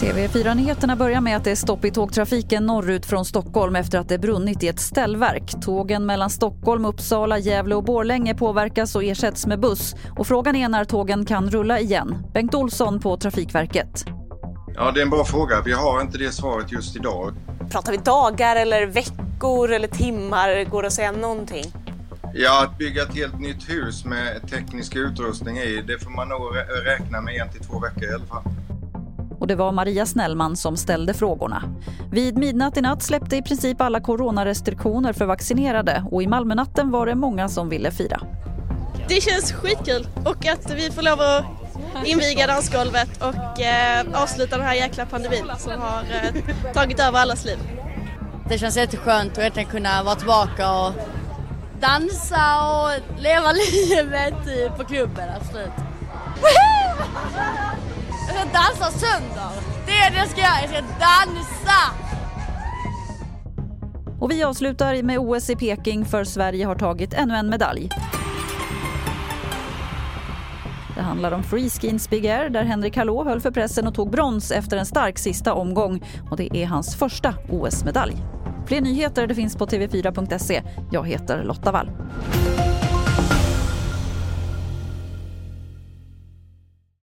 TV4-nyheterna börjar med att det är stopp i tågtrafiken norrut från Stockholm efter att det brunnit i ett ställverk. Tågen mellan Stockholm, Uppsala, Gävle och Borlänge påverkas och ersätts med buss. Och frågan är när tågen kan rulla igen. Bengt Olsson på Trafikverket. Ja, det är en bra fråga. Vi har inte det svaret just idag. Pratar vi dagar eller veckor eller timmar? Går det att säga någonting? Ja, att bygga ett helt nytt hus med teknisk utrustning i, det får man nog räkna med en till två veckor i alla fall. Och det var Maria Snellman som ställde frågorna. Vid midnatt i natt släppte i princip alla coronarestriktioner för vaccinerade och i Malmönatten var det många som ville fira. Det känns skitkul och att vi får lov att inviga dansgolvet och eh, avsluta den här jäkla pandemin som har eh, tagit över allas liv. Det känns jätteskönt att kunna vara tillbaka och dansa och leva livet på klubben. Absolut. Jag ska dansa sönder. Det är det jag ska göra. Jag ska dansa. Och vi avslutar med OS i Peking för Sverige har tagit ännu en medalj. Det handlar om freeskins Big Air där Henrik Hallå höll för pressen och tog brons efter en stark sista omgång. Och det är hans första OS-medalj. Fler nyheter det finns på tv4.se. Jag heter Lotta Wall.